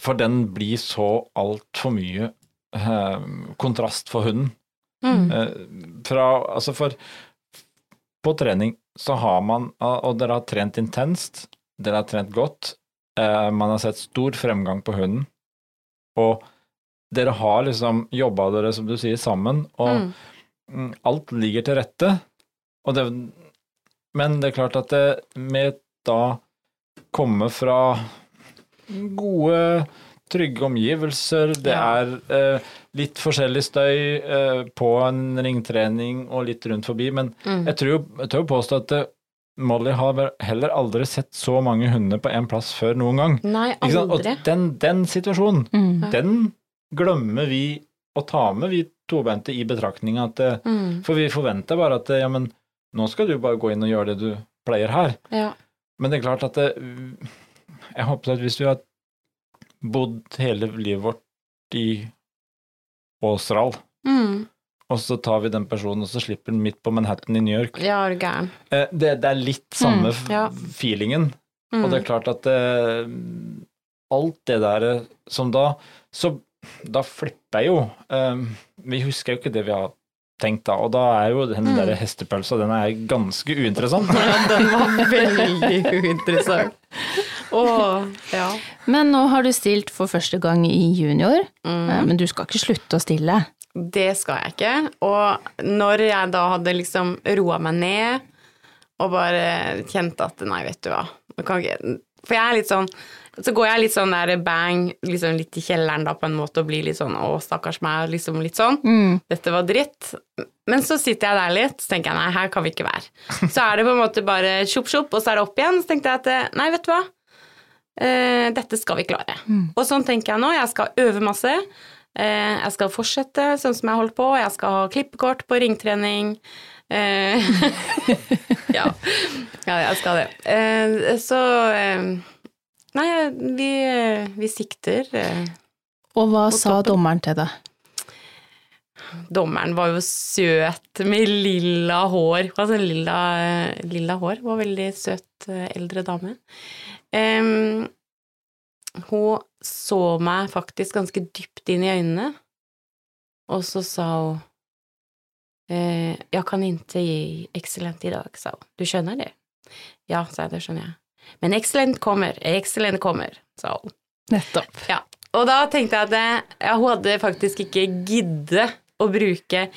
For den blir så altfor mye eh, kontrast for hunden. Mm. Eh, fra, altså for på trening så har man, og dere har trent intenst, dere har trent godt, eh, man har sett stor fremgang på hunden, og dere har liksom jobba dere, som du sier, sammen, og Mm. Mm, alt ligger til rette. Og det, men det er klart at det med da komme fra gode, trygge omgivelser, det er eh, litt forskjellig støy eh, på en ringtrening og litt rundt forbi, men Mm. jeg tror jo jeg tør påstå at det, Molly har heller aldri sett så mange hunder på én plass før noen gang. Nei, aldri. Og den, den situasjonen, Mm. den glemmer vi å ta med, vi tobente, i betraktning At, eh, Mm. For vi forventer bare at eh, ja, men nå skal du bare gå inn og gjøre det du pleier her. Ja. Men det er klart at det, Jeg håper at hvis vi har bodd hele livet vårt i Åsral, Mm. og så tar vi den personen og så slipper den midt på Manhattan i New York Ja, er du gæren. Eh, det, det er litt samme mm, ja. feelingen. Mm. Og det er klart at det, alt det der eh, som da Så da flipper jeg jo. Eh, vi husker jo ikke det vi har tenkt da, og da er jo den Mm. der hestepølsa den er ganske uinteressant. Ja, den var veldig uinteressant. Åh, ja. Men nå har du stilt for første gang i junior, Mm. eh, men du skal ikke slutte å stille. Det skal jeg ikke. Og når jeg da hadde liksom roa meg ned og bare kjente at nei, vet du hva kan ikke, For jeg er litt sånn Så går jeg litt sånn der bang, liksom litt i kjelleren da på en måte og blir litt sånn å, stakkars meg, liksom litt sånn. Dette var dritt. Men så sitter jeg der litt, så tenker jeg nei, her kan vi ikke være. Så er det på en måte bare tjopp, tjopp, og så er det opp igjen. Så tenkte jeg at eh, nei, vet du hva. Eh, dette skal vi klare. Og sånn tenker jeg nå. Jeg skal øve masse. Eh, jeg skal fortsette sånn som jeg holdt på. Jeg skal ha klippekort på ringtrening. Eh, ja. ja, jeg skal det. Eh, så eh, Nei, vi, vi sikter. Eh, Og hva sa toppen. dommeren til deg? Dommeren var jo søt med lilla hår. Altså lilla, lilla hår. Var veldig søt eh, eldre dame. Um, hun så meg faktisk ganske dypt inn i øynene, og så sa hun eh, Jeg kan ikke gi excellent i dag, sa hun. Du skjønner det? Ja, sa jeg, det skjønner jeg. Men excellent kommer, excellent kommer, sa hun. Nettopp. Ja, og da tenkte jeg at ja, hun hadde faktisk ikke giddet å bruke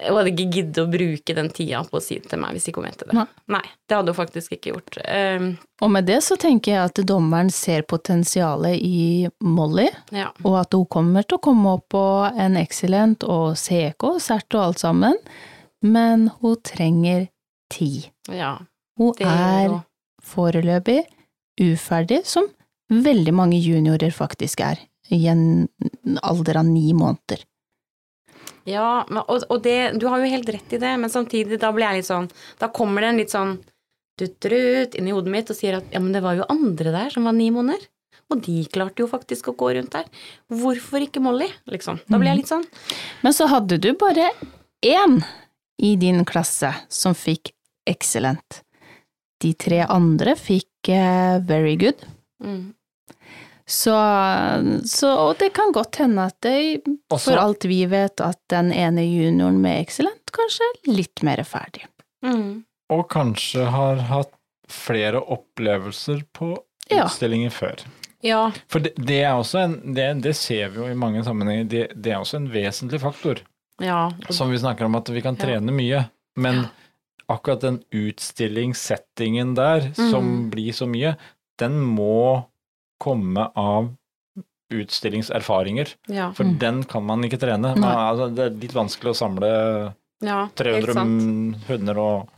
hun hadde ikke giddet å bruke den tida på å si det til meg hvis ikke hun mente det. Nei, Nei det hadde hun faktisk ikke gjort. Um, og med det så tenker jeg at dommeren ser potensialet i Molly, ja. og at hun kommer til å komme opp på en excellent og CK CERT og alt sammen, men hun trenger tid. Ja, hun er foreløpig uferdig, som veldig mange juniorer faktisk er, i en alder av ni måneder. Ja, og, og det, du har jo helt rett i det, men samtidig, da blir jeg litt sånn Da kommer det en litt sånn dutt-rutt inn i hodet mitt og sier at ja, men det var jo andre der som var ni måneder. Og de klarte jo faktisk å gå rundt der. Hvorfor ikke Molly, liksom? Da blir jeg litt sånn. Men så hadde du bare én i din klasse som fikk excellent. De tre andre fikk uh, very good. Mm. Så, så, Og det kan godt hende at det, Også, for alt vi vet, at den ene junioren med excellent kanskje er litt mer ferdig. Mm. Og kanskje har hatt flere opplevelser på ja. utstillinger før. Ja. For det, det er også en det, det, ser vi jo i mange sammenhenger, det, det er også en vesentlig faktor. Ja. Som vi snakker om at vi kan trene mye, men akkurat den utstillingssettingen der, mm. som blir så mye, den må komme av utstillingserfaringer. Ja. For mm. den kan man ikke trene. Men, altså, det er litt vanskelig å samle ja, 300 hunder og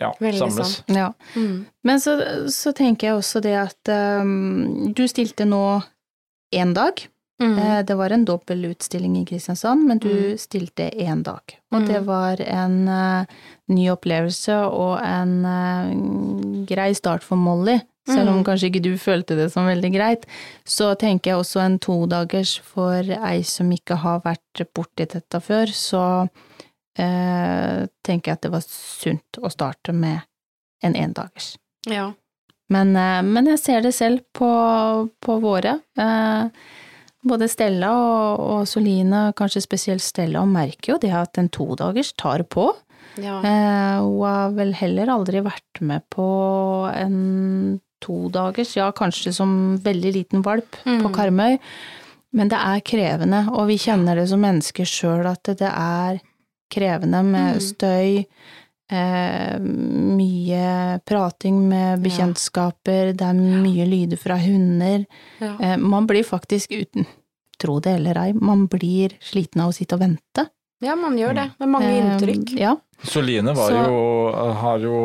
ja, samles. Ja. Mm. Men så, så, tenker jeg også det at um, du stilte nå én dag. Mm. Eh, det var en dobbel utstilling i Kristiansand, men du mm. stilte én dag. Og det mm. var en uh, ny opplevelse og en uh, grei start for Molly. Selv om mm. kanskje ikke du følte det som veldig greit, så tenker jeg også en todagers for ei som ikke har vært borti dette før, så uh, tenker jeg at det var sunt å starte med en endagers. Ja. Men, men, jeg ser det selv på, på våre. Eh, både Stella og, og Soline, kanskje spesielt Stella, merker jo det at en todagers tar på. Ja. Eh, hun har vel heller aldri vært med på en to dagers, ja kanskje som veldig liten valp mm. på Karmøy. Men det er krevende, og vi kjenner det som mennesker sjøl at det er krevende med mm. støy, eh, mye prating med bekjentskaper, ja. det er mye lyder fra hunder. Ja. Eh, man blir faktisk uten, tro det eller ei, man blir sliten av å sitte og vente. Ja, man gjør det, med mange eh, inntrykk. Ja, Soline så, jo, har jo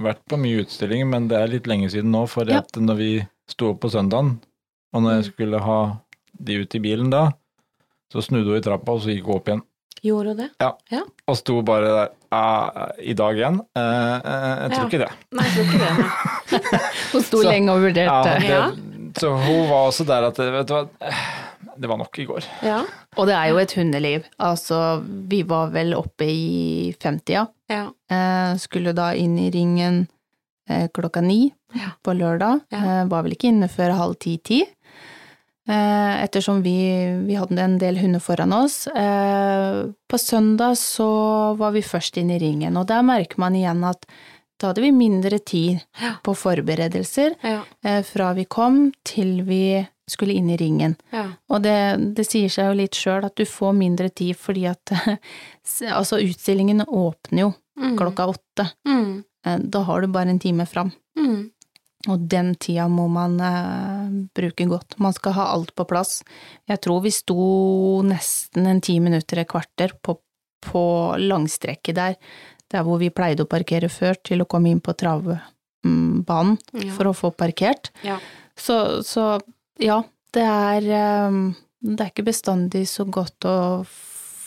vært på mye utstillinger, men det er litt lenge siden nå. For ja. når vi sto opp på søndagen, og når jeg mm. skulle ha de ut i bilen da, så snudde hun i trappa, og så gikk hun opp igjen. Gjorde hun det? Ja. ja. Og sto bare der uh, I dag igjen? Uh, uh, jeg tror ja. ikke det. Nei, jeg tror ikke det. hun sto så, lenge og vurderte. Ja, det, så hun var også der at vet du hva det var nok i går. Ja. Og det er jo et hundeliv. Altså, vi var vel oppe i 50 Ja. Eh, skulle da inn i ringen eh, klokka ni ja. på lørdag. Ja. Eh, var vel ikke inne før halv ti-ti. Eh, ettersom vi, vi, hadde en del hunder foran oss. Eh, på søndag så var vi først inn i ringen, og der merker man igjen at da hadde vi mindre tid på forberedelser ja. fra vi kom til vi skulle inn i ringen. Ja. Og det, det, sier seg jo litt sjøl at du får mindre tid fordi at Altså, utstillingen åpner jo mm. klokka åtte. Mm. Eh, da har du bare en time fram. Mm. Og den tida må man eh, bruke godt. Man skal ha alt på plass. Jeg tror vi sto nesten en ti minutter, et kvarter, på, på langstrekket der, der hvor vi pleide å parkere før, til å komme inn på travbanen ja. for å få parkert. Ja. Så, så ja, det er, eh, det er ikke bestandig så godt å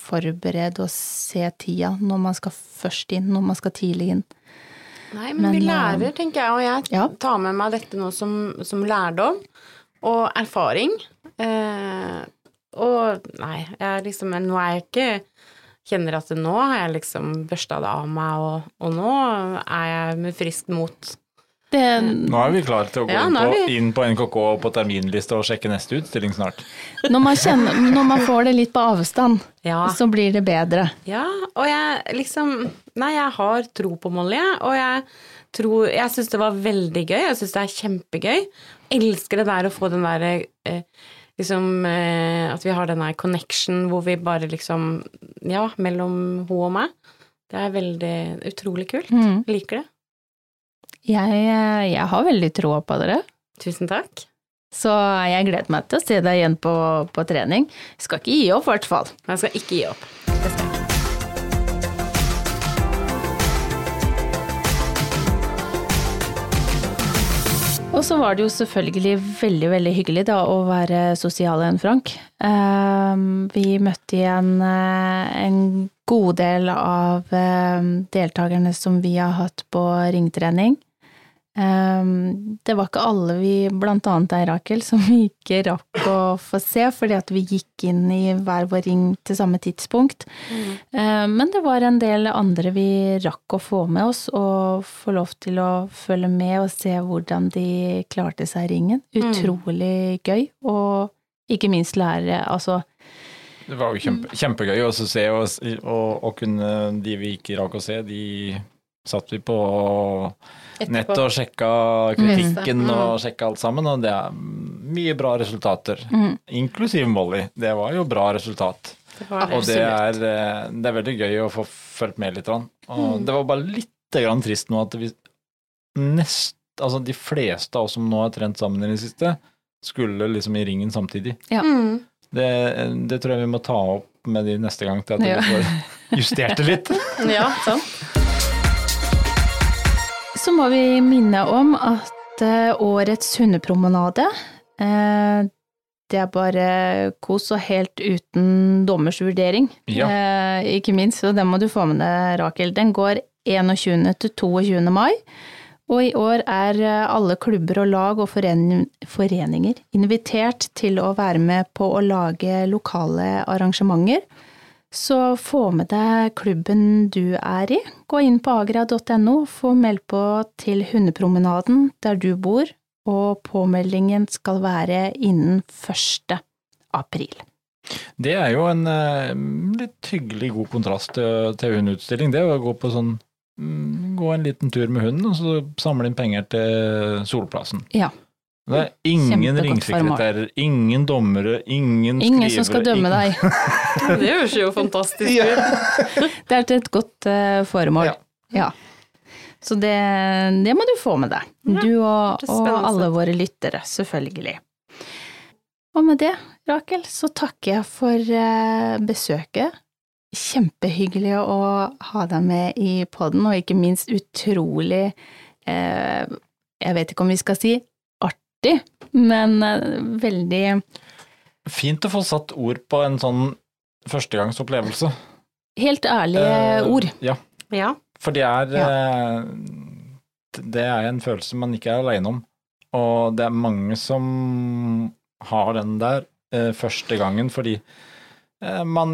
forberede og se tida når man skal først inn, når man skal tidlig inn. Nei, men, men vi lærer, ehm, tenker jeg, og jeg ja. tar med meg dette nå som, som lærdom og erfaring. Eh, og nei, jeg liksom Nå er jeg ikke Kjenner at nå har jeg liksom børsta det av meg, og, og nå er jeg med friskt mot det, nå er vi klare til å gå ja, inn, på, inn, på, NKK på terminliste og sjekke neste utstilling snart. Når man, kjenner, når man får det litt på avstand, ja. så blir det bedre. Ja, og jeg liksom Nei, jeg har tro på Molly, og jeg tror Jeg syns det var veldig gøy. Jeg syns det er kjempegøy. Elsker det der å få den derre eh, liksom eh, At vi har den der connection hvor vi bare liksom Ja, mellom hun og meg. Det er veldig utrolig kult. Mm. Liker det. Jeg, jeg har veldig troa på dere. Tusen takk. Så jeg gleder meg til å se deg igjen på, på trening. Jeg skal ikke gi opp, i hvert fall. Jeg skal ikke gi opp. Det skal jeg. Og så var det jo selvfølgelig veldig, veldig hyggelig da å være sosial igjen, Frank. Ehm, vi møtte igjen eh, en god del av eh, deltakerne som vi har hatt på ringtrening. Um, det var ikke alle vi, blant annet deg, Rakel, som vi ikke rakk å få se, fordi at vi gikk inn i hver vår ring til samme tidspunkt. Mm. Um, men det var en del andre vi rakk å få med oss, og få lov til å følge med og se hvordan de klarte seg i ringen. Mm. Utrolig mm. gøy, og ikke minst lære, altså det var jo kjempe, kjempegøy å se, og, og, og kunne de vi ikke rakk å se, de satt vi på nettet og sjekka kritikken mm. og sjekka alt sammen, og det er mye bra resultater. Mm. Inklusiv Molly. Det var jo bra resultat. Det det. Og det er, eh, det er, veldig gøy å få fulgt med litt. Og mm. det var bare litt grann trist nå at vi nest, altså de fleste av oss som nå har trent sammen i det siste, skulle liksom i ringen samtidig. Ja. Mm. Det, det, tror jeg vi må ta opp med de neste gang, til at ja. vi får justert det litt. ja, sant så må vi minne om at eh, årets hundepromenade eh, det er bare kos og helt uten dommers vurdering. Ja. Eh, ikke minst, så den må du få med deg, Rakel. Den går 21. til 22. mai. Og i år er alle klubber og lag og foreninger invitert til å være med på å lage lokale arrangementer så få med deg klubben du er i. Gå inn på agra.no, få meld på til hundepromenaden der du bor, og påmeldingen skal være innen 1. april. Det er jo en uh, litt hyggelig god kontrast til, til hundeutstilling, det å gå på sånn mm, Gå en liten tur med hunden, og så samle inn penger til Solplassen. Ja. Det er ingen ringsekretærer, ingen dommere, ingen skrivere Ingen som skal dømme deg. det høres jo fantastisk ut. Ja. det er til et godt uh, formål. Ja. ja. Så det, det, må du få med deg. Du og, og alle våre lyttere, selvfølgelig. Og med det, Rakel, så takker jeg for uh, besøket. Kjempehyggelig å ha deg med i poden, og ikke minst utrolig uh, Jeg vet ikke om vi skal si artig, men eh, veldig Fint å få satt ord på en sånn førstegangsopplevelse. Helt ærlige uh, ord. Ja. ja. For det er ja. Eh, det er en følelse man ikke er aleine om. Og det er mange som har den der første gangen, fordi man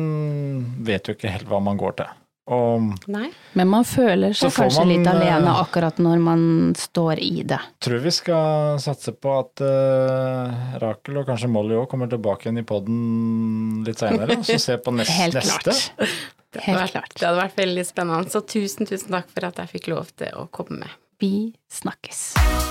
vet jo ikke helt hva man går til. Og, Men man føler seg kanskje man, litt alene eh, akkurat når man står i det. Tror vi skal satse på at uh, Rakel og kanskje Molly òg kommer tilbake igjen i poden litt seinere, og så se på nest, Helt neste. Klart. Det hadde, vært, det hadde vært veldig spennende. Så tusen, tusen takk for at jeg fikk lov til å komme med. Vi snakkes.